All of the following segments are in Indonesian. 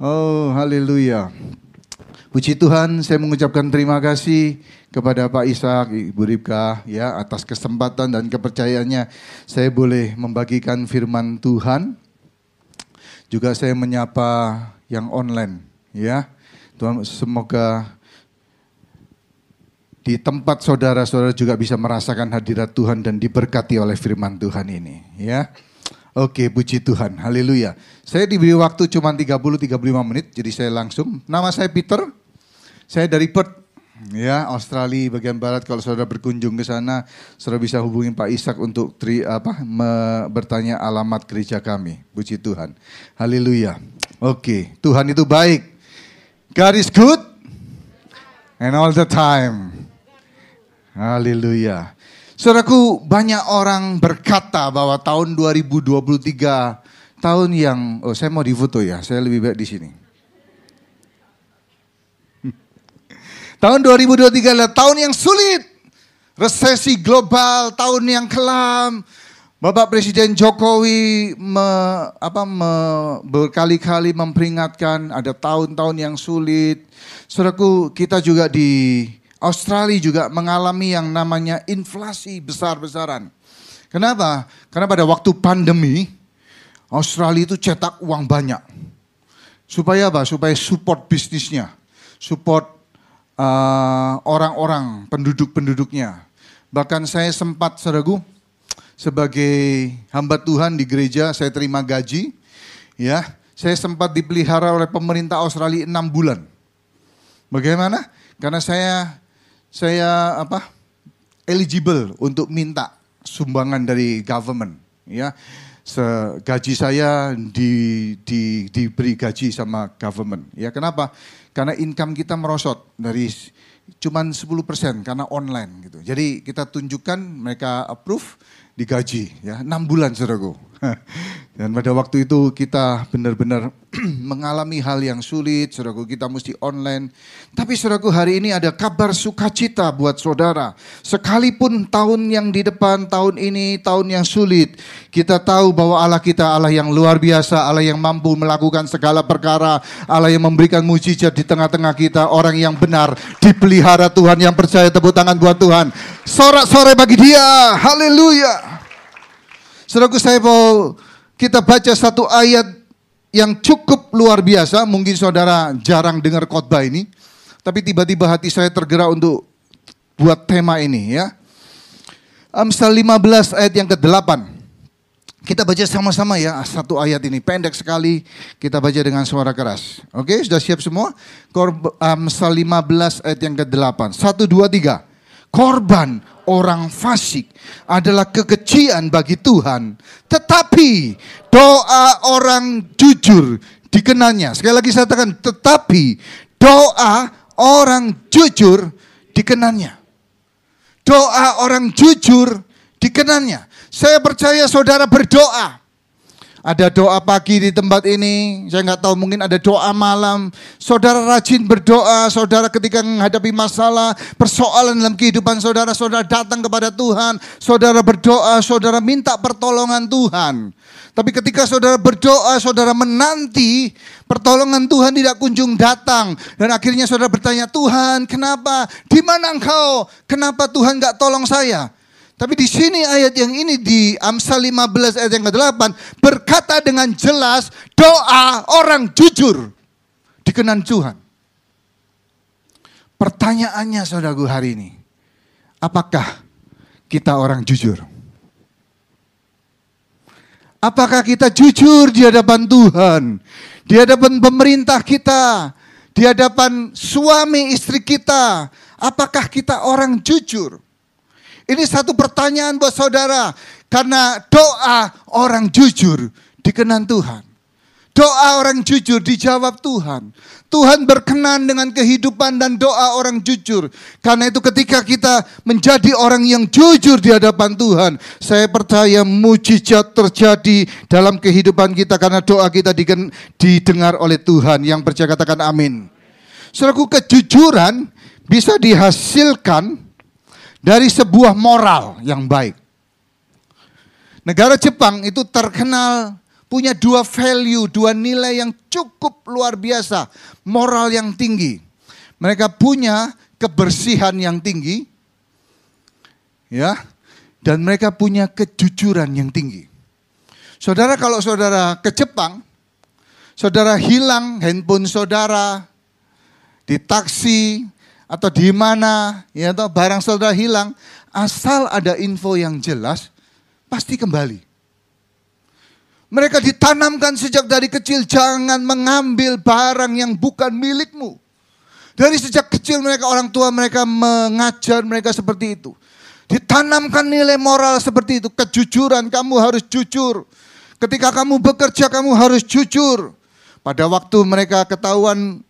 Oh, haleluya. Puji Tuhan, saya mengucapkan terima kasih kepada Pak Ishak, Ibu Ripka ya atas kesempatan dan kepercayaannya saya boleh membagikan firman Tuhan. Juga saya menyapa yang online ya. Tuhan semoga di tempat saudara-saudara juga bisa merasakan hadirat Tuhan dan diberkati oleh firman Tuhan ini ya. Oke, puji Tuhan. Haleluya. Saya diberi waktu cuma 30-35 menit, jadi saya langsung. Nama saya Peter, saya dari Perth, ya Australia bagian barat. Kalau saudara berkunjung ke sana, saudara bisa hubungi Pak Ishak untuk tri, apa, me, bertanya alamat gereja kami. Puji Tuhan. Haleluya. Oke, Tuhan itu baik. God is good and all the time. Haleluya. Saudaraku, banyak orang berkata bahwa tahun 2023 tahun yang oh saya mau difoto ya, saya lebih baik di sini. tahun 2023 adalah tahun yang sulit. Resesi global, tahun yang kelam. Bapak Presiden Jokowi me, apa, me, berkali-kali memperingatkan ada tahun-tahun yang sulit. Saudaraku, kita juga di Australia juga mengalami yang namanya inflasi besar-besaran. Kenapa? Karena pada waktu pandemi, Australia itu cetak uang banyak. Supaya apa? Supaya support bisnisnya, support uh, orang-orang, penduduk-penduduknya. Bahkan saya sempat seragu sebagai hamba Tuhan di gereja, saya terima gaji. Ya, saya sempat dipelihara oleh pemerintah Australia enam bulan. Bagaimana? Karena saya saya apa eligible untuk minta sumbangan dari government ya. Gaji saya di, di, diberi gaji sama government ya. Kenapa? Karena income kita merosot dari cuman 10% karena online gitu. Jadi kita tunjukkan mereka approve digaji ya. Enam bulan saudaraku dan pada waktu itu kita benar-benar mengalami hal yang sulit, saudaraku kita mesti online. Tapi saudaraku hari ini ada kabar sukacita buat saudara. Sekalipun tahun yang di depan, tahun ini, tahun yang sulit. Kita tahu bahwa Allah kita Allah yang luar biasa, Allah yang mampu melakukan segala perkara. Allah yang memberikan mujizat di tengah-tengah kita. Orang yang benar, dipelihara Tuhan, yang percaya tepuk tangan buat Tuhan. Sorak-sorai bagi dia, haleluya. Saudaraku saya mau kita baca satu ayat yang cukup luar biasa. Mungkin saudara jarang dengar khotbah ini. Tapi tiba-tiba hati saya tergerak untuk buat tema ini ya. Amsal 15 ayat yang ke-8. Kita baca sama-sama ya satu ayat ini pendek sekali kita baca dengan suara keras. Oke, sudah siap semua? Amsal 15 ayat yang ke-8. 1 2 3. Korban orang fasik adalah kekejian bagi Tuhan. Tetapi doa orang jujur dikenanya. Sekali lagi saya katakan, tetapi doa orang jujur dikenanya. Doa orang jujur dikenanya. Saya percaya saudara berdoa. Ada doa pagi di tempat ini, saya nggak tahu mungkin ada doa malam. Saudara rajin berdoa, saudara ketika menghadapi masalah, persoalan dalam kehidupan saudara, saudara datang kepada Tuhan, saudara berdoa, saudara minta pertolongan Tuhan. Tapi ketika saudara berdoa, saudara menanti pertolongan Tuhan tidak kunjung datang. Dan akhirnya saudara bertanya, Tuhan kenapa? Di mana engkau? Kenapa Tuhan nggak tolong saya? Tapi di sini ayat yang ini di Amsal 15 ayat yang ke-8 berkata dengan jelas doa orang jujur dikenan Tuhan. Pertanyaannya saudaraku hari ini, apakah kita orang jujur? Apakah kita jujur di hadapan Tuhan? Di hadapan pemerintah kita? Di hadapan suami istri kita? Apakah kita orang jujur? Ini satu pertanyaan buat saudara. Karena doa orang jujur dikenan Tuhan. Doa orang jujur dijawab Tuhan. Tuhan berkenan dengan kehidupan dan doa orang jujur. Karena itu ketika kita menjadi orang yang jujur di hadapan Tuhan. Saya percaya mujizat terjadi dalam kehidupan kita. Karena doa kita didengar oleh Tuhan. Yang percaya katakan amin. Saudaraku kejujuran bisa dihasilkan dari sebuah moral yang baik. Negara Jepang itu terkenal punya dua value, dua nilai yang cukup luar biasa, moral yang tinggi. Mereka punya kebersihan yang tinggi, ya, dan mereka punya kejujuran yang tinggi. Saudara, kalau saudara ke Jepang, saudara hilang handphone saudara di taksi atau di mana, ya, atau barang saudara hilang, asal ada info yang jelas, pasti kembali. Mereka ditanamkan sejak dari kecil, jangan mengambil barang yang bukan milikmu. Dari sejak kecil mereka orang tua mereka mengajar mereka seperti itu. Ditanamkan nilai moral seperti itu, kejujuran kamu harus jujur. Ketika kamu bekerja kamu harus jujur. Pada waktu mereka ketahuan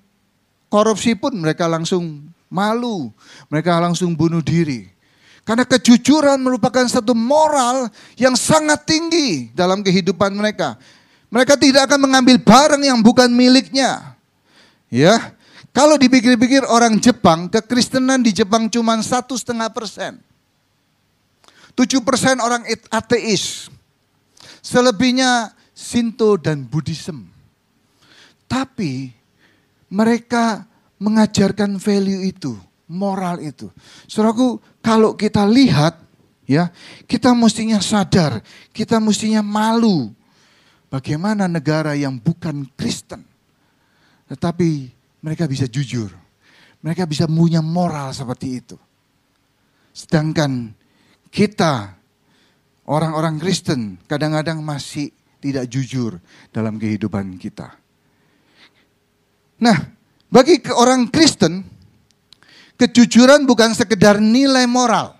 korupsi pun mereka langsung malu, mereka langsung bunuh diri. Karena kejujuran merupakan satu moral yang sangat tinggi dalam kehidupan mereka. Mereka tidak akan mengambil barang yang bukan miliknya. Ya, kalau dipikir-pikir orang Jepang, kekristenan di Jepang cuma satu setengah persen. Tujuh persen orang ateis. Selebihnya Sinto dan Buddhism. Tapi mereka mengajarkan value itu moral itu. Saudaraku, kalau kita lihat ya, kita mestinya sadar, kita mestinya malu bagaimana negara yang bukan Kristen. Tetapi mereka bisa jujur. Mereka bisa punya moral seperti itu. Sedangkan kita orang-orang Kristen kadang-kadang masih tidak jujur dalam kehidupan kita. Nah, bagi orang Kristen Kejujuran bukan sekedar nilai moral.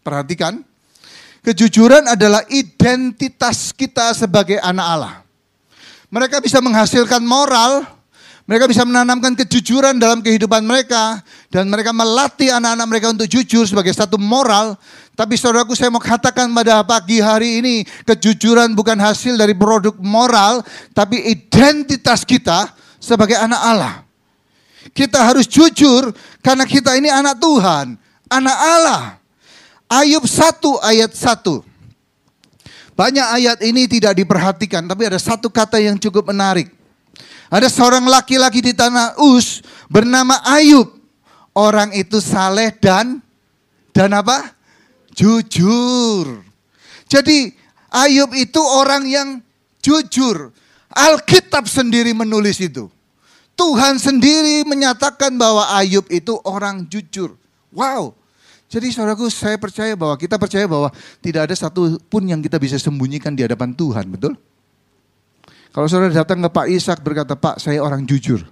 Perhatikan, kejujuran adalah identitas kita sebagai anak Allah. Mereka bisa menghasilkan moral, mereka bisa menanamkan kejujuran dalam kehidupan mereka dan mereka melatih anak-anak mereka untuk jujur sebagai satu moral. Tapi saudaraku saya mau katakan pada pagi hari ini kejujuran bukan hasil dari produk moral tapi identitas kita sebagai anak Allah. Kita harus jujur karena kita ini anak Tuhan, anak Allah. Ayub 1 ayat 1. Banyak ayat ini tidak diperhatikan, tapi ada satu kata yang cukup menarik. Ada seorang laki-laki di tanah Us bernama Ayub. Orang itu saleh dan dan apa? Jujur. Jadi Ayub itu orang yang jujur. Alkitab sendiri menulis itu. Tuhan sendiri menyatakan bahwa Ayub itu orang jujur. Wow. Jadi saudaraku saya percaya bahwa kita percaya bahwa tidak ada satu pun yang kita bisa sembunyikan di hadapan Tuhan, betul? Kalau saudara datang ke Pak Ishak berkata, Pak saya orang jujur.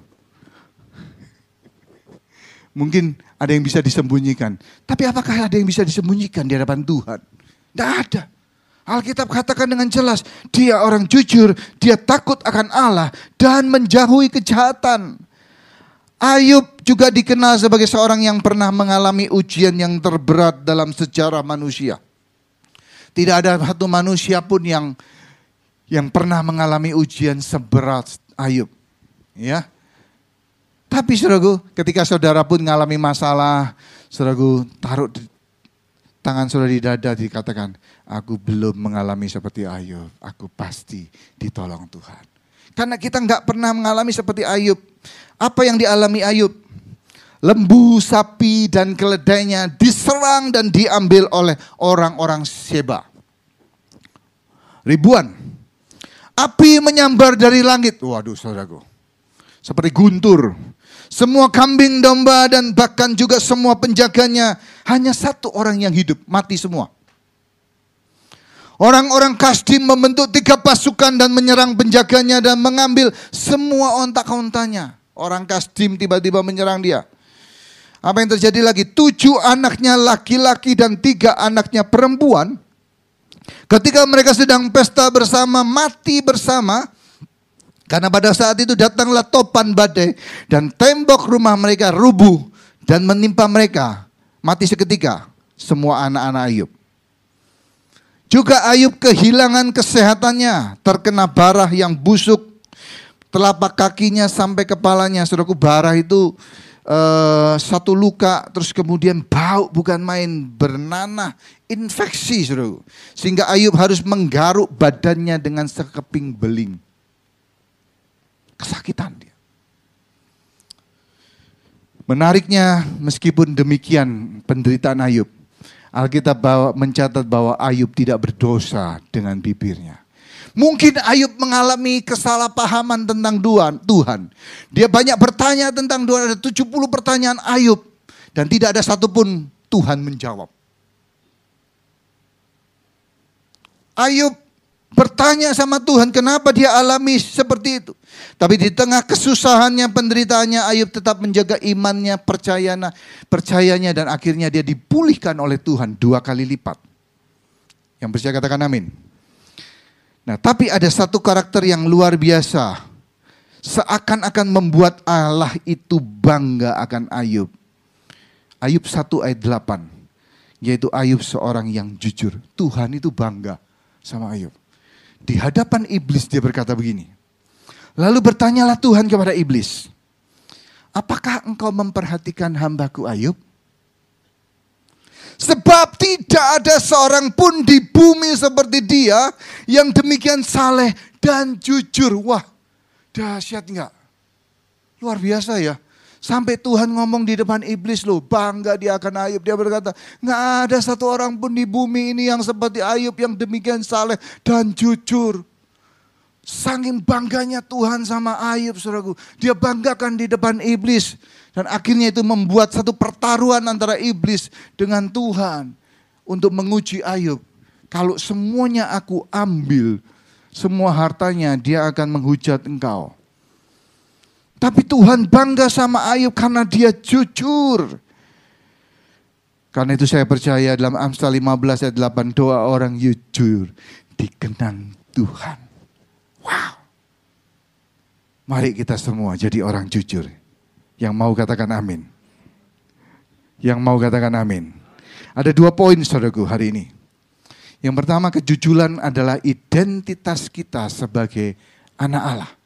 Mungkin ada yang bisa disembunyikan. Tapi apakah ada yang bisa disembunyikan di hadapan Tuhan? Tidak ada. Alkitab katakan dengan jelas, dia orang jujur, dia takut akan Allah dan menjauhi kejahatan. Ayub juga dikenal sebagai seorang yang pernah mengalami ujian yang terberat dalam sejarah manusia. Tidak ada satu manusia pun yang yang pernah mengalami ujian seberat Ayub. Ya. Tapi saudaraku, ketika saudara pun mengalami masalah, saudaraku taruh tangan saudara di dada dikatakan, aku belum mengalami seperti Ayub, aku pasti ditolong Tuhan. Karena kita nggak pernah mengalami seperti Ayub. Apa yang dialami Ayub? Lembu, sapi, dan keledainya diserang dan diambil oleh orang-orang Seba. Ribuan. Api menyambar dari langit. Waduh saudaraku. Seperti guntur semua kambing domba dan bahkan juga semua penjaganya hanya satu orang yang hidup, mati semua. Orang-orang Kasdim membentuk tiga pasukan dan menyerang penjaganya dan mengambil semua ontak-ontanya. Orang Kasdim tiba-tiba menyerang dia. Apa yang terjadi lagi? Tujuh anaknya laki-laki dan tiga anaknya perempuan. Ketika mereka sedang pesta bersama, mati bersama, karena pada saat itu datanglah topan badai dan tembok rumah mereka rubuh dan menimpa mereka. Mati seketika semua anak-anak Ayub. Juga Ayub kehilangan kesehatannya, terkena barah yang busuk. Telapak kakinya sampai kepalanya, saudaraku barah itu uh, satu luka, terus kemudian bau bukan main bernanah, infeksi suruh. Sehingga Ayub harus menggaruk badannya dengan sekeping beling. Kesakitan dia. Menariknya meskipun demikian penderitaan Ayub, Alkitab bawa, mencatat bahwa Ayub tidak berdosa dengan bibirnya. Mungkin Ayub mengalami kesalahpahaman tentang Tuhan. Dia banyak bertanya tentang Tuhan. Ada 70 pertanyaan Ayub. Dan tidak ada satupun Tuhan menjawab. Ayub bertanya sama Tuhan kenapa dia alami seperti itu. Tapi di tengah kesusahannya, penderitaannya Ayub tetap menjaga imannya, percayanya, percayanya dan akhirnya dia dipulihkan oleh Tuhan dua kali lipat. Yang percaya katakan amin. Nah, tapi ada satu karakter yang luar biasa. Seakan-akan membuat Allah itu bangga akan Ayub. Ayub 1 ayat 8. Yaitu Ayub seorang yang jujur. Tuhan itu bangga sama Ayub. Di hadapan iblis dia berkata begini. Lalu bertanyalah Tuhan kepada iblis. Apakah engkau memperhatikan hambaku Ayub? Sebab tidak ada seorang pun di bumi seperti dia yang demikian saleh dan jujur. Wah, dahsyat enggak? Luar biasa ya. Sampai Tuhan ngomong di depan iblis loh, bangga dia akan Ayub. Dia berkata, nggak ada satu orang pun di bumi ini yang seperti Ayub yang demikian saleh dan jujur. Sangin bangganya Tuhan sama Ayub, saudaraku. Dia banggakan di depan iblis. Dan akhirnya itu membuat satu pertaruhan antara iblis dengan Tuhan untuk menguji Ayub. Kalau semuanya aku ambil, semua hartanya dia akan menghujat engkau. Tapi Tuhan bangga sama Ayub karena dia jujur. Karena itu saya percaya dalam Amsal 15 ayat 8 doa orang jujur dikenang Tuhan. Wow. Mari kita semua jadi orang jujur. Yang mau katakan amin. Yang mau katakan amin. Ada dua poin saudaraku hari ini. Yang pertama kejujuran adalah identitas kita sebagai anak Allah.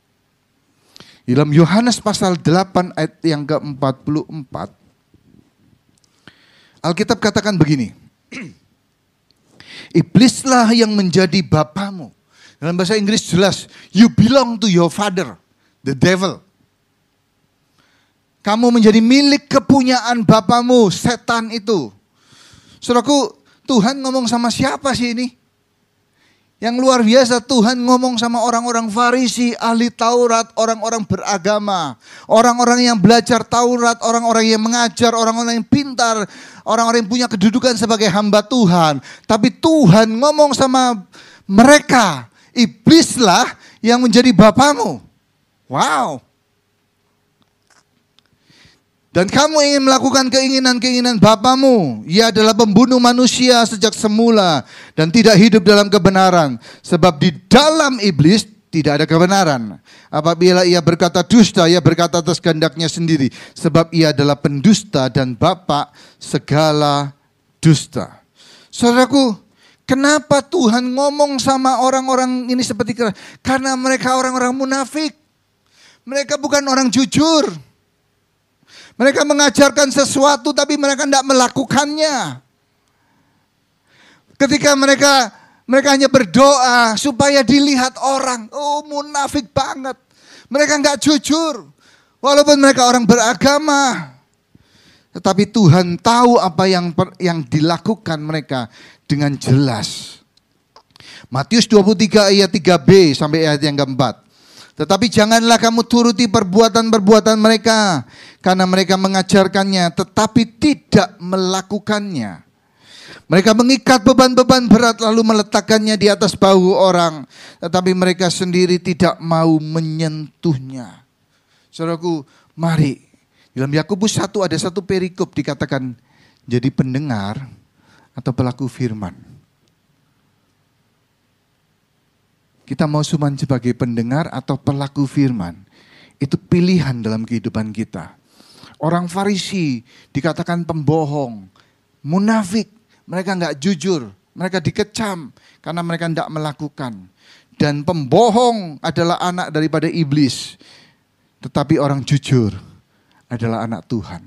Dalam Yohanes pasal 8 ayat yang ke-44. Alkitab katakan begini. Iblislah yang menjadi bapamu. Dalam bahasa Inggris jelas, you belong to your father, the devil. Kamu menjadi milik kepunyaan bapamu, setan itu. Saudaraku, Tuhan ngomong sama siapa sih ini? Yang luar biasa Tuhan ngomong sama orang-orang Farisi, ahli Taurat, orang-orang beragama, orang-orang yang belajar Taurat, orang-orang yang mengajar, orang-orang yang pintar, orang-orang yang punya kedudukan sebagai hamba Tuhan. Tapi Tuhan ngomong sama mereka, iblislah yang menjadi bapamu. Wow. Dan kamu ingin melakukan keinginan-keinginan bapamu. Ia adalah pembunuh manusia sejak semula dan tidak hidup dalam kebenaran. Sebab di dalam iblis tidak ada kebenaran. Apabila ia berkata dusta, ia berkata atas kehendaknya sendiri. Sebab ia adalah pendusta dan bapak segala dusta. Saudaraku, kenapa Tuhan ngomong sama orang-orang ini seperti Karena mereka orang-orang munafik. Mereka bukan orang jujur. Mereka mengajarkan sesuatu tapi mereka tidak melakukannya. Ketika mereka mereka hanya berdoa supaya dilihat orang. Oh munafik banget. Mereka nggak jujur. Walaupun mereka orang beragama. Tetapi Tuhan tahu apa yang yang dilakukan mereka dengan jelas. Matius 23 ayat 3b sampai ayat yang keempat. Tetapi janganlah kamu turuti perbuatan-perbuatan mereka. Karena mereka mengajarkannya tetapi tidak melakukannya. Mereka mengikat beban-beban berat lalu meletakkannya di atas bahu orang. Tetapi mereka sendiri tidak mau menyentuhnya. Saudaraku, mari. Dalam Yakobus 1 ada satu perikop dikatakan jadi pendengar atau pelaku firman. Kita mau cuma sebagai pendengar atau pelaku firman. Itu pilihan dalam kehidupan kita. Orang Farisi dikatakan pembohong, munafik, mereka nggak jujur, mereka dikecam karena mereka tidak melakukan. Dan pembohong adalah anak daripada iblis. Tetapi orang jujur adalah anak Tuhan.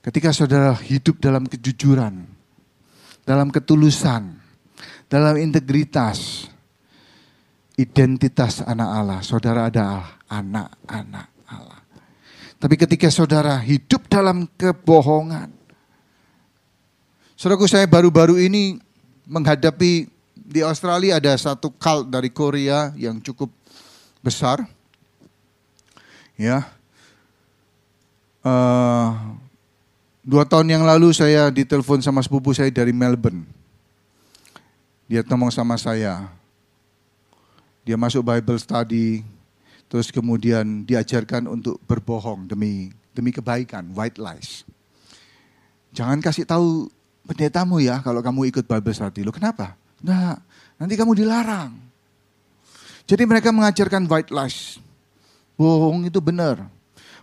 Ketika saudara hidup dalam kejujuran, dalam ketulusan, dalam integritas, identitas anak Allah, saudara adalah anak-anak Allah. Tapi ketika saudara hidup dalam kebohongan, saudaraku saya baru-baru ini menghadapi di Australia ada satu cult dari Korea yang cukup besar. Ya, uh, dua tahun yang lalu saya ditelepon sama sepupu saya dari Melbourne. Dia ngomong sama saya. Dia masuk Bible study, terus kemudian diajarkan untuk berbohong demi demi kebaikan, white lies. Jangan kasih tahu pendetamu ya kalau kamu ikut Bible study. Lo kenapa? Nah, nanti kamu dilarang. Jadi mereka mengajarkan white lies. Bohong itu benar.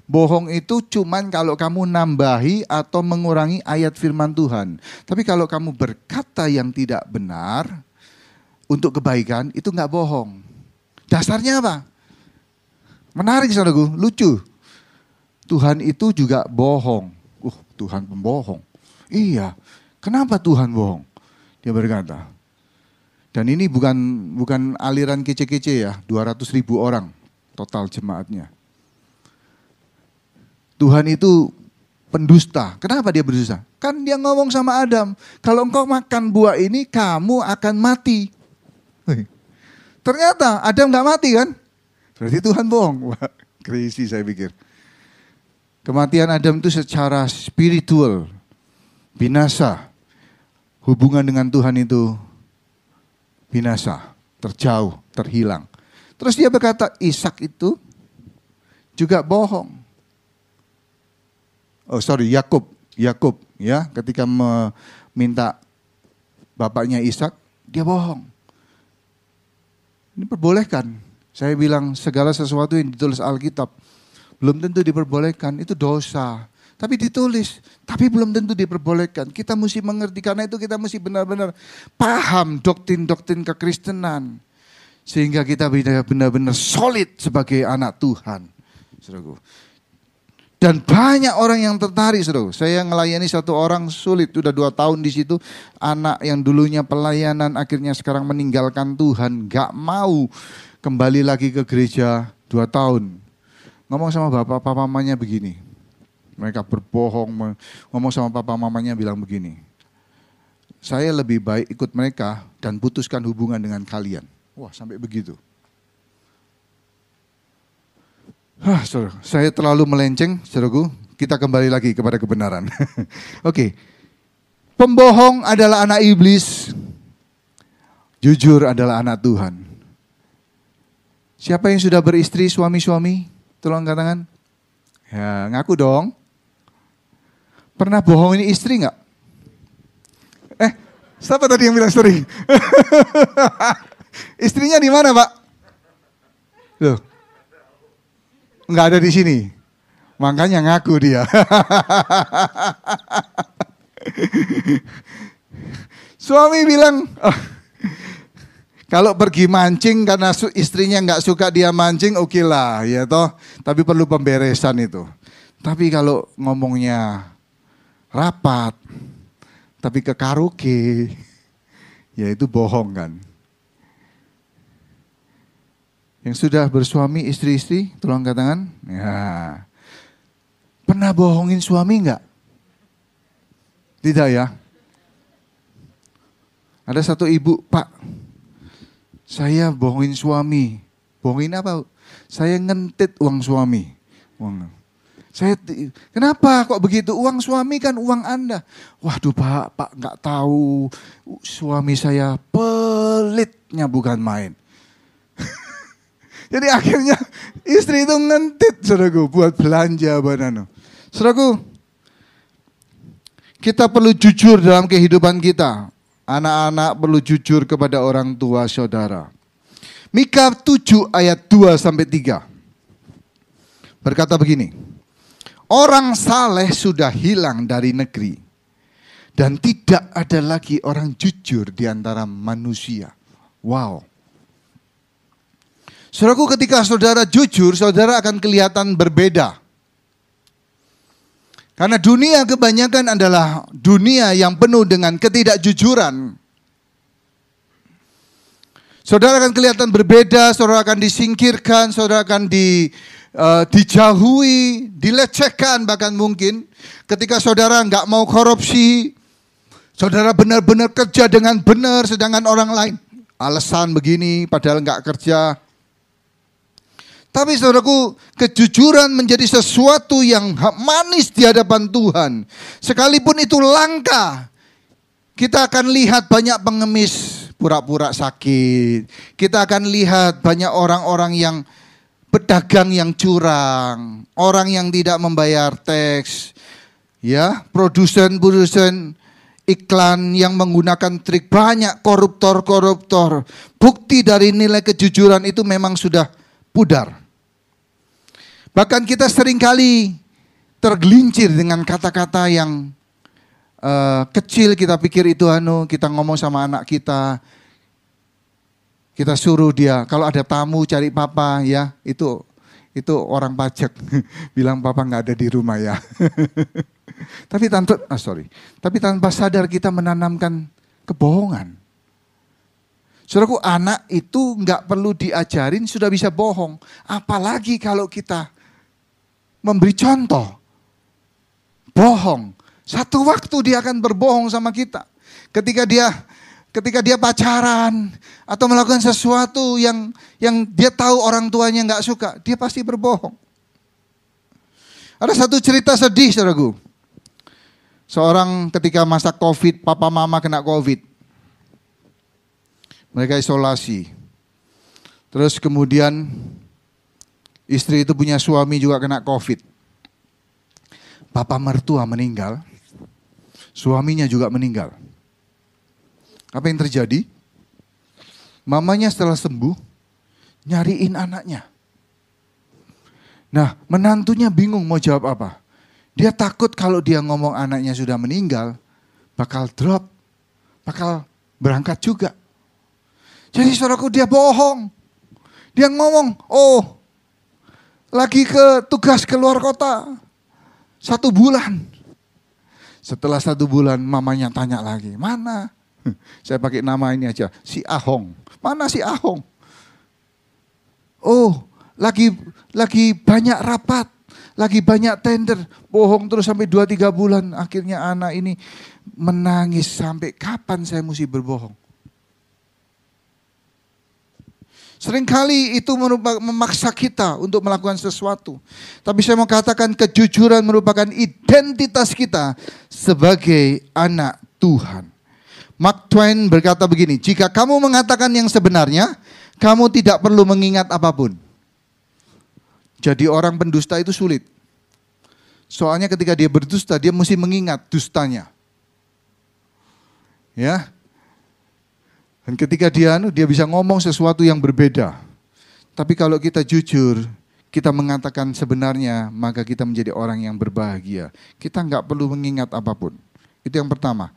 Bohong itu cuman kalau kamu nambahi atau mengurangi ayat firman Tuhan. Tapi kalau kamu berkata yang tidak benar untuk kebaikan, itu nggak bohong. Dasarnya apa? Menarik saudaraku, lucu. Tuhan itu juga bohong. Uh, Tuhan pembohong. Iya, kenapa Tuhan bohong? Dia berkata, dan ini bukan bukan aliran kece-kece ya, 200 ribu orang total jemaatnya. Tuhan itu pendusta. Kenapa dia berdusta? Kan dia ngomong sama Adam, kalau engkau makan buah ini kamu akan mati. Ternyata Adam nggak mati kan? Berarti Tuhan bohong. Wah, crazy saya pikir. Kematian Adam itu secara spiritual, binasa. Hubungan dengan Tuhan itu binasa, terjauh, terhilang. Terus dia berkata, Ishak itu juga bohong. Oh sorry, Yakub, Yakub ya, ketika meminta bapaknya Ishak, dia bohong. Ini perbolehkan. Saya bilang segala sesuatu yang ditulis Alkitab belum tentu diperbolehkan, itu dosa. Tapi ditulis, tapi belum tentu diperbolehkan. Kita mesti mengerti, karena itu kita mesti benar-benar paham doktrin-doktrin kekristenan. Sehingga kita benar-benar solid sebagai anak Tuhan. Dan banyak orang yang tertarik, saudara. Saya melayani satu orang sulit, sudah dua tahun di situ. Anak yang dulunya pelayanan, akhirnya sekarang meninggalkan Tuhan. Gak mau kembali lagi ke gereja dua tahun. Ngomong sama bapak, papa mamanya begini. Mereka berbohong, ngomong sama papa mamanya bilang begini. Saya lebih baik ikut mereka dan putuskan hubungan dengan kalian. Wah sampai begitu. Hah, saudara, saya terlalu melenceng, saudaraku. Kita kembali lagi kepada kebenaran. Oke, okay. pembohong adalah anak iblis, jujur adalah anak Tuhan. Siapa yang sudah beristri suami-suami? Tolong katakan. Ya, ngaku dong. Pernah bohongin istri nggak? Eh, siapa tadi yang bilang sering? Istrinya di mana, Pak? Loh. Nggak ada di sini. Makanya ngaku dia. Suami bilang, oh, kalau pergi mancing karena istrinya nggak suka dia mancing, oke okay lah, ya toh. Tapi perlu pemberesan itu. Tapi kalau ngomongnya rapat, tapi ke karaoke, ya itu bohong kan. Yang sudah bersuami istri-istri, tolong katakan, ya. Pernah bohongin suami enggak? Tidak ya? Ada satu ibu, Pak, saya bohongin suami. Bohongin apa? Saya ngentit uang suami. Uang. Saya kenapa kok begitu? Uang suami kan uang Anda. Waduh Pak, Pak nggak tahu suami saya pelitnya bukan main. Jadi akhirnya istri itu ngentit saudaraku buat belanja banano. Saudaraku, kita perlu jujur dalam kehidupan kita. Anak-anak perlu jujur kepada orang tua saudara. Mika 7 ayat 2 sampai 3. Berkata begini. Orang saleh sudah hilang dari negeri. Dan tidak ada lagi orang jujur di antara manusia. Wow. Saudaraku ketika saudara jujur, saudara akan kelihatan berbeda. Karena dunia kebanyakan adalah dunia yang penuh dengan ketidakjujuran. Saudara akan kelihatan berbeda, saudara akan disingkirkan, saudara akan di, uh, dijauhi, dilecehkan bahkan mungkin. Ketika saudara nggak mau korupsi, saudara benar-benar kerja dengan benar, sedangkan orang lain alasan begini, padahal nggak kerja, tapi saudaraku, kejujuran menjadi sesuatu yang manis di hadapan Tuhan. Sekalipun itu langka, kita akan lihat banyak pengemis pura-pura sakit. Kita akan lihat banyak orang-orang yang pedagang yang curang, orang yang tidak membayar teks, ya, produsen-produsen iklan yang menggunakan trik banyak koruptor-koruptor. Bukti dari nilai kejujuran itu memang sudah pudar. Bahkan kita sering kali tergelincir dengan kata-kata yang uh, kecil. Kita pikir itu anu, kita ngomong sama anak kita, kita suruh dia kalau ada tamu cari papa ya. Itu itu orang pajak. Bilang papa nggak ada di rumah ya. tapi tanpa ah sorry, tapi tanpa sadar kita menanamkan kebohongan. Saudaraku anak itu nggak perlu diajarin sudah bisa bohong, apalagi kalau kita memberi contoh. Bohong. Satu waktu dia akan berbohong sama kita. Ketika dia ketika dia pacaran atau melakukan sesuatu yang yang dia tahu orang tuanya nggak suka, dia pasti berbohong. Ada satu cerita sedih, saudaraku. Seorang ketika masa COVID, papa mama kena COVID. Mereka isolasi. Terus kemudian Istri itu punya suami juga kena COVID. Bapak mertua meninggal, suaminya juga meninggal. Apa yang terjadi? Mamanya setelah sembuh, nyariin anaknya. Nah, menantunya bingung mau jawab apa. Dia takut kalau dia ngomong anaknya sudah meninggal, bakal drop, bakal berangkat juga. Jadi saudaraku dia bohong. Dia ngomong, oh lagi ke tugas keluar kota. Satu bulan. Setelah satu bulan mamanya tanya lagi, mana? Saya pakai nama ini aja, si Ahong. Mana si Ahong? Oh, lagi lagi banyak rapat, lagi banyak tender, bohong terus sampai 2-3 bulan. Akhirnya anak ini menangis sampai kapan saya mesti berbohong? Seringkali itu memaksa kita untuk melakukan sesuatu. Tapi saya mau katakan kejujuran merupakan identitas kita sebagai anak Tuhan. Mark Twain berkata begini, jika kamu mengatakan yang sebenarnya, kamu tidak perlu mengingat apa pun. Jadi orang pendusta itu sulit. Soalnya ketika dia berdusta, dia mesti mengingat dustanya. Ya, dan ketika dia dia bisa ngomong sesuatu yang berbeda. Tapi kalau kita jujur, kita mengatakan sebenarnya, maka kita menjadi orang yang berbahagia. Kita nggak perlu mengingat apa pun. Itu yang pertama.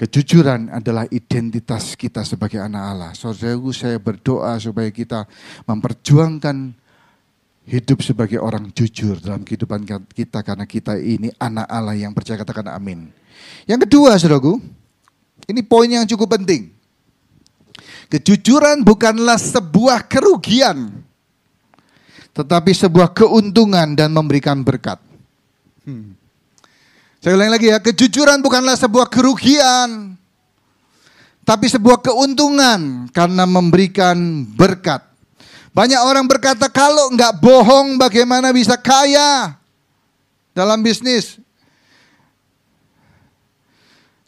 Kejujuran adalah identitas kita sebagai anak Allah. Saudaraku, saya berdoa supaya kita memperjuangkan hidup sebagai orang jujur dalam kehidupan kita karena kita ini anak Allah yang percaya katakan amin. Yang kedua, saudaraku, ini poin yang cukup penting. Kejujuran bukanlah sebuah kerugian, tetapi sebuah keuntungan dan memberikan berkat. Hmm. Saya ulangi lagi ya, kejujuran bukanlah sebuah kerugian, tapi sebuah keuntungan karena memberikan berkat. Banyak orang berkata kalau nggak bohong bagaimana bisa kaya dalam bisnis.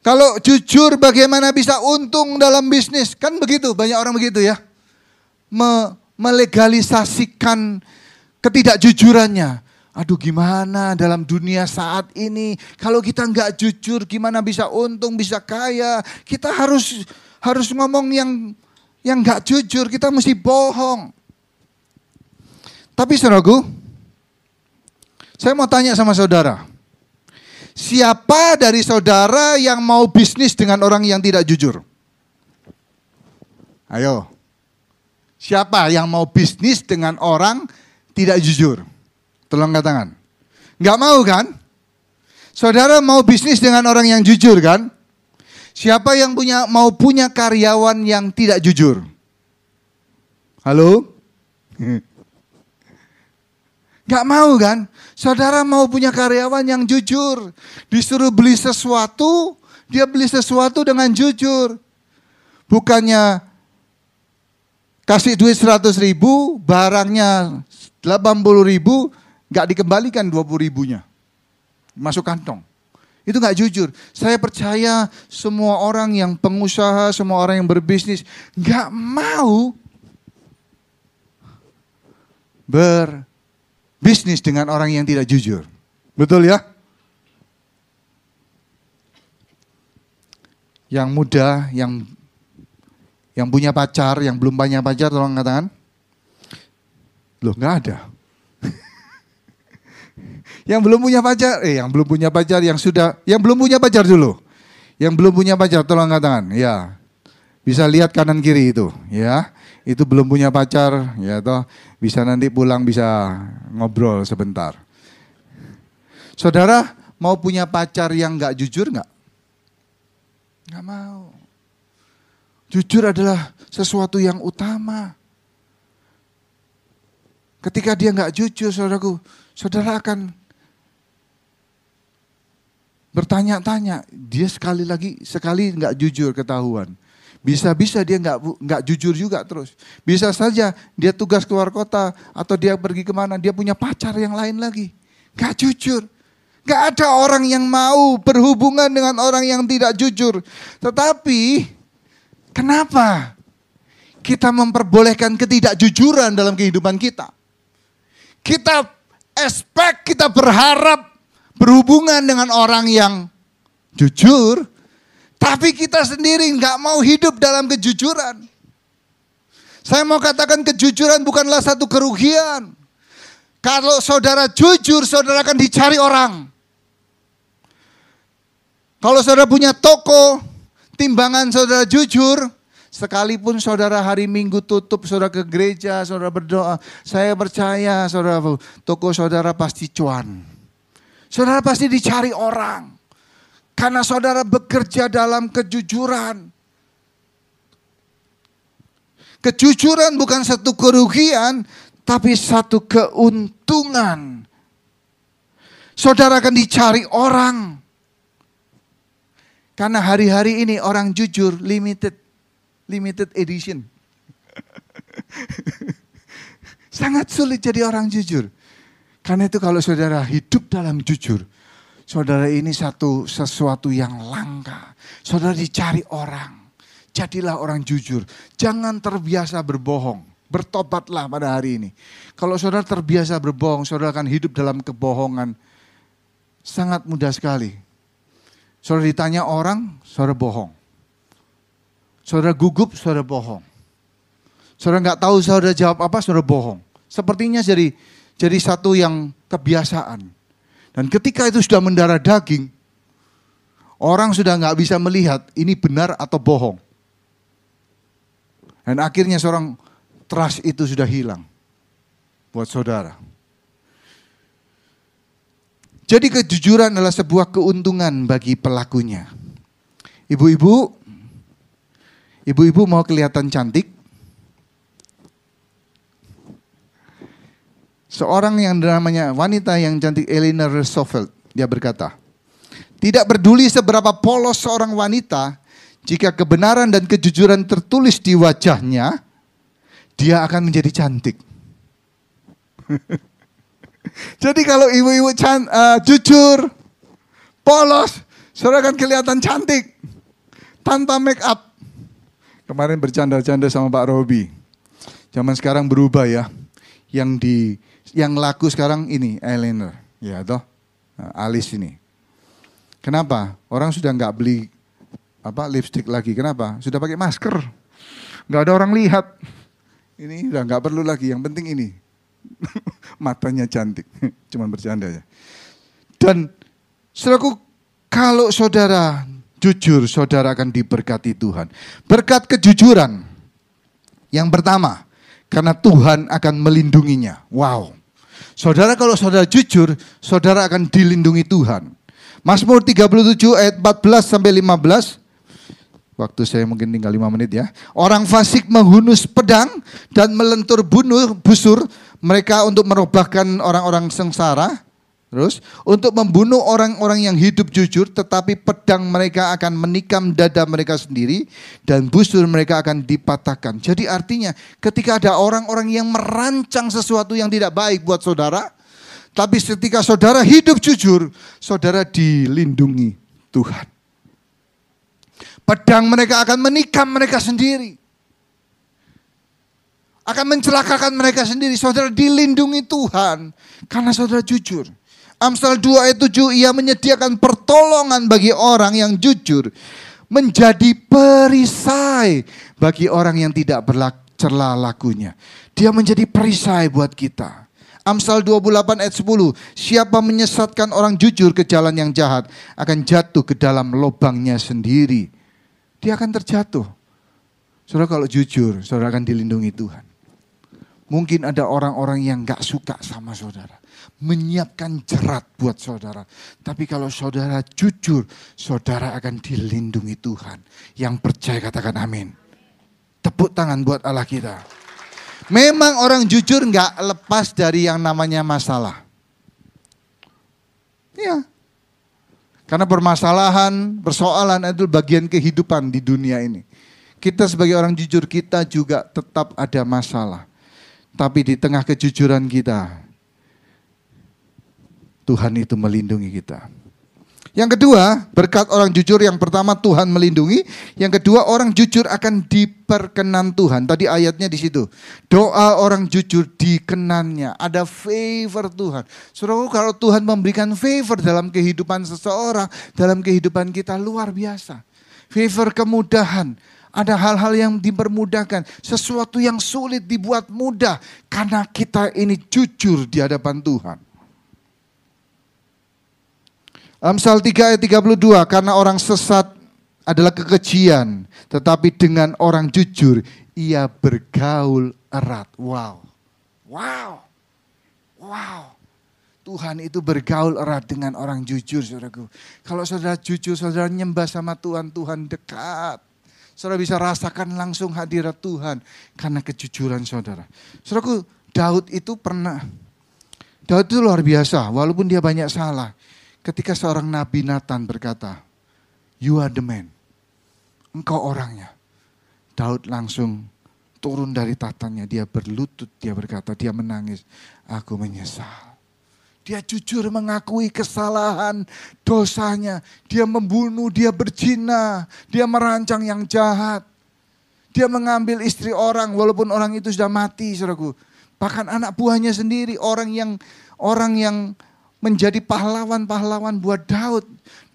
Kalau jujur bagaimana bisa untung dalam bisnis? Kan begitu, banyak orang begitu ya. Me melegalisasikan ketidakjujurannya. Aduh gimana dalam dunia saat ini kalau kita nggak jujur gimana bisa untung bisa kaya kita harus harus ngomong yang yang nggak jujur kita mesti bohong. Tapi saudaraku, saya mau tanya sama saudara, Siapa dari saudara yang mau bisnis dengan orang yang tidak jujur? Ayo. Siapa yang mau bisnis dengan orang tidak jujur? Tolong angkat tangan. Nggak mau kan? Saudara mau bisnis dengan orang yang jujur kan? Siapa yang punya mau punya karyawan yang tidak jujur? Halo? Gak mau kan? Saudara mau punya karyawan yang jujur. Disuruh beli sesuatu, dia beli sesuatu dengan jujur. Bukannya kasih duit 100 ribu, barangnya 80 ribu, gak dikembalikan 20 ribunya. Masuk kantong. Itu nggak jujur. Saya percaya semua orang yang pengusaha, semua orang yang berbisnis nggak mau berbisnis dengan orang yang tidak jujur. Betul ya? Yang muda, yang yang punya pacar, yang belum punya pacar, tolong katakan. Loh, nggak ada. Yang belum punya pacar, eh yang belum punya pacar, yang sudah, yang belum punya pacar dulu. Yang belum punya pacar, tolong angkat tangan. Ya, bisa lihat kanan kiri itu, ya. Itu belum punya pacar, ya toh. Bisa nanti pulang bisa ngobrol sebentar. Saudara mau punya pacar yang nggak jujur nggak? Nggak mau. Jujur adalah sesuatu yang utama. Ketika dia nggak jujur, saudaraku, saudara akan bertanya-tanya, dia sekali lagi sekali nggak jujur ketahuan. Bisa-bisa dia nggak nggak jujur juga terus. Bisa saja dia tugas keluar kota atau dia pergi ke mana, dia punya pacar yang lain lagi. Nggak jujur. Nggak ada orang yang mau berhubungan dengan orang yang tidak jujur. Tetapi kenapa kita memperbolehkan ketidakjujuran dalam kehidupan kita? Kita expect, kita berharap berhubungan dengan orang yang jujur, tapi kita sendiri nggak mau hidup dalam kejujuran. Saya mau katakan kejujuran bukanlah satu kerugian. Kalau saudara jujur, saudara akan dicari orang. Kalau saudara punya toko, timbangan saudara jujur, sekalipun saudara hari Minggu tutup, saudara ke gereja, saudara berdoa, saya percaya saudara toko saudara pasti cuan. Saudara pasti dicari orang. Karena saudara bekerja dalam kejujuran. Kejujuran bukan satu kerugian, tapi satu keuntungan. Saudara akan dicari orang. Karena hari-hari ini orang jujur limited limited edition. Sangat sulit jadi orang jujur. Karena itu kalau saudara hidup dalam jujur, saudara ini satu sesuatu yang langka. Saudara dicari orang. Jadilah orang jujur. Jangan terbiasa berbohong. Bertobatlah pada hari ini. Kalau saudara terbiasa berbohong, saudara akan hidup dalam kebohongan. Sangat mudah sekali. Saudara ditanya orang, saudara bohong. Saudara gugup, saudara bohong. Saudara nggak tahu saudara jawab apa, saudara bohong. Sepertinya jadi jadi satu yang kebiasaan. Dan ketika itu sudah mendarah daging, orang sudah nggak bisa melihat ini benar atau bohong. Dan akhirnya seorang trust itu sudah hilang buat saudara. Jadi kejujuran adalah sebuah keuntungan bagi pelakunya. Ibu-ibu, ibu-ibu mau kelihatan cantik, Seorang yang namanya wanita yang cantik Eleanor Roosevelt, dia berkata, tidak peduli seberapa polos seorang wanita, jika kebenaran dan kejujuran tertulis di wajahnya, dia akan menjadi cantik. Jadi kalau ibu-ibu uh, jujur, polos, saudara akan kelihatan cantik tanpa make up. Kemarin bercanda-canda sama Pak Robi. Zaman sekarang berubah ya. Yang di yang laku sekarang ini eyeliner, ya toh, nah, alis ini. Kenapa? Orang sudah nggak beli apa lipstick lagi. Kenapa? Sudah pakai masker. Nggak ada orang lihat. Ini udah nggak perlu lagi. Yang penting ini matanya cantik. Cuman bercanda ya. Dan saudaraku, kalau saudara jujur, saudara akan diberkati Tuhan. Berkat kejujuran. Yang pertama, Karena Tuhan akan melindunginya. Wow. Saudara kalau saudara jujur, saudara akan dilindungi Tuhan. Mazmur 37 ayat 14 sampai 15. Waktu saya mungkin tinggal 5 menit ya. Orang fasik menghunus pedang dan melentur bunuh busur mereka untuk merobahkan orang-orang sengsara. Terus untuk membunuh orang-orang yang hidup jujur tetapi pedang mereka akan menikam dada mereka sendiri dan busur mereka akan dipatahkan. Jadi artinya ketika ada orang-orang yang merancang sesuatu yang tidak baik buat saudara, tapi ketika saudara hidup jujur, saudara dilindungi Tuhan. Pedang mereka akan menikam mereka sendiri. Akan mencelakakan mereka sendiri. Saudara dilindungi Tuhan karena saudara jujur. Amsal 2 ayat 7 ia menyediakan pertolongan bagi orang yang jujur. Menjadi perisai bagi orang yang tidak bercela lakunya. Dia menjadi perisai buat kita. Amsal 28 ayat 10. Siapa menyesatkan orang jujur ke jalan yang jahat akan jatuh ke dalam lubangnya sendiri. Dia akan terjatuh. Saudara kalau jujur, saudara akan dilindungi Tuhan. Mungkin ada orang-orang yang gak suka sama saudara menyiapkan jerat buat saudara. Tapi kalau saudara jujur, saudara akan dilindungi Tuhan. Yang percaya katakan amin. Tepuk tangan buat Allah kita. Memang orang jujur nggak lepas dari yang namanya masalah. Iya. Karena permasalahan, persoalan itu bagian kehidupan di dunia ini. Kita sebagai orang jujur kita juga tetap ada masalah. Tapi di tengah kejujuran kita, Tuhan itu melindungi kita. Yang kedua, berkat orang jujur yang pertama Tuhan melindungi, yang kedua orang jujur akan diperkenan Tuhan. Tadi ayatnya di situ. Doa orang jujur dikenannya, ada favor Tuhan. Saudara, kalau Tuhan memberikan favor dalam kehidupan seseorang, dalam kehidupan kita luar biasa. Favor kemudahan, ada hal-hal yang dipermudahkan, sesuatu yang sulit dibuat mudah karena kita ini jujur di hadapan Tuhan. Amsal 3 ayat 32, karena orang sesat adalah kekejian, tetapi dengan orang jujur ia bergaul erat. Wow. Wow. Wow. Tuhan itu bergaul erat dengan orang jujur, saudaraku. Kalau saudara jujur, saudara nyembah sama Tuhan, Tuhan dekat. Saudara bisa rasakan langsung hadirat Tuhan karena kejujuran saudara. Saudaraku, Daud itu pernah, Daud itu luar biasa, walaupun dia banyak salah. Ketika seorang Nabi Nathan berkata, You are the man. Engkau orangnya. Daud langsung turun dari tatanya. Dia berlutut, dia berkata, dia menangis. Aku menyesal. Dia jujur mengakui kesalahan dosanya. Dia membunuh, dia berzina. Dia merancang yang jahat. Dia mengambil istri orang walaupun orang itu sudah mati, saudaraku. Bahkan anak buahnya sendiri, orang yang orang yang menjadi pahlawan-pahlawan buat Daud.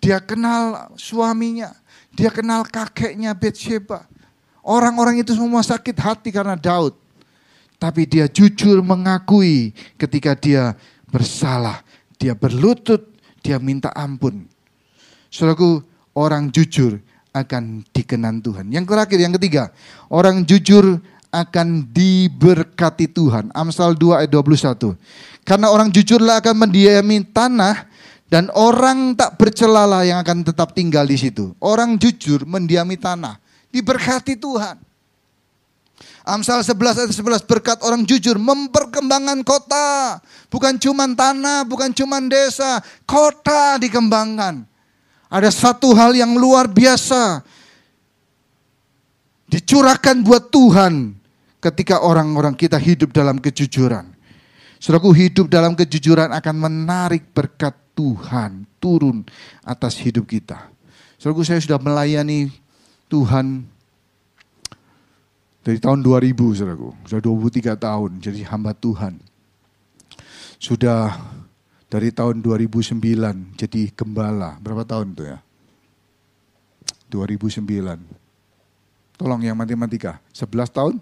Dia kenal suaminya, dia kenal kakeknya Betsheba. Orang-orang itu semua sakit hati karena Daud. Tapi dia jujur mengakui ketika dia bersalah. Dia berlutut, dia minta ampun. Saudaraku, orang jujur akan dikenan Tuhan. Yang terakhir, yang ketiga, orang jujur akan diberkati Tuhan. Amsal 2 ayat 21. Karena orang jujurlah akan mendiami tanah dan orang tak bercelalah yang akan tetap tinggal di situ. Orang jujur mendiami tanah, diberkati Tuhan. Amsal 11 ayat 11 berkat orang jujur memperkembangkan kota. Bukan cuma tanah, bukan cuma desa, kota dikembangkan. Ada satu hal yang luar biasa. Dicurahkan buat Tuhan ketika orang-orang kita hidup dalam kejujuran. Saudaraku hidup dalam kejujuran akan menarik berkat Tuhan turun atas hidup kita. Saudaraku saya sudah melayani Tuhan dari tahun 2000 saudaraku. Sudah 23 tahun jadi hamba Tuhan. Sudah dari tahun 2009 jadi gembala. Berapa tahun itu ya? 2009. Tolong yang matematika. 11 tahun?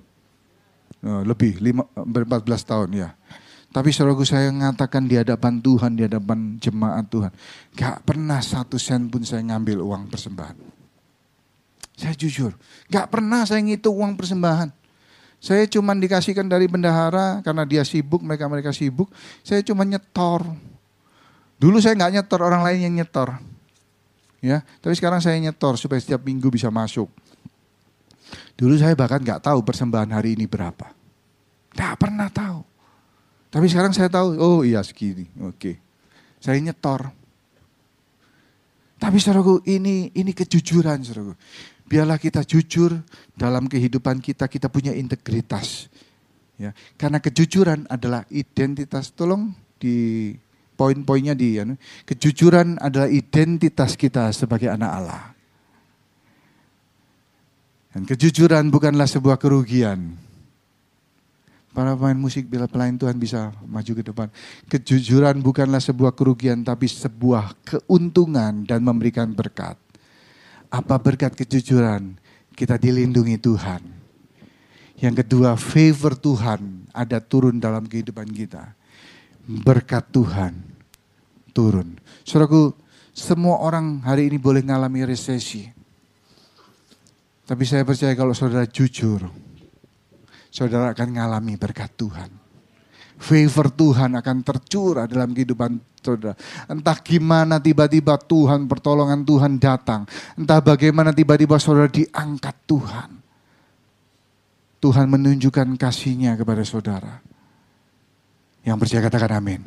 Eh, lebih, 14 tahun ya. Tapi saudaraku saya mengatakan di hadapan Tuhan, di hadapan jemaat Tuhan. Gak pernah satu sen pun saya ngambil uang persembahan. Saya jujur, gak pernah saya ngitung uang persembahan. Saya cuma dikasihkan dari bendahara karena dia sibuk, mereka-mereka sibuk. Saya cuma nyetor. Dulu saya nggak nyetor, orang lain yang nyetor. Ya, tapi sekarang saya nyetor supaya setiap minggu bisa masuk. Dulu saya bahkan nggak tahu persembahan hari ini berapa. Nggak pernah tahu. Tapi sekarang saya tahu, oh iya segini, oke. Saya nyetor. Tapi saudaraku, ini ini kejujuran saudaraku. Biarlah kita jujur dalam kehidupan kita, kita punya integritas. Ya, karena kejujuran adalah identitas. Tolong di poin-poinnya di ya, kejujuran adalah identitas kita sebagai anak Allah. Dan kejujuran bukanlah sebuah kerugian. Para pemain musik bila pelayan Tuhan bisa maju ke depan. Kejujuran bukanlah sebuah kerugian tapi sebuah keuntungan dan memberikan berkat. Apa berkat kejujuran? Kita dilindungi Tuhan. Yang kedua, favor Tuhan ada turun dalam kehidupan kita. Berkat Tuhan turun. Saudaraku, semua orang hari ini boleh mengalami resesi. Tapi saya percaya kalau saudara jujur, saudara akan mengalami berkat Tuhan favor Tuhan akan tercurah dalam kehidupan saudara. Entah gimana tiba-tiba Tuhan, pertolongan Tuhan datang. Entah bagaimana tiba-tiba saudara diangkat Tuhan. Tuhan menunjukkan kasihnya kepada saudara. Yang percaya katakan amin.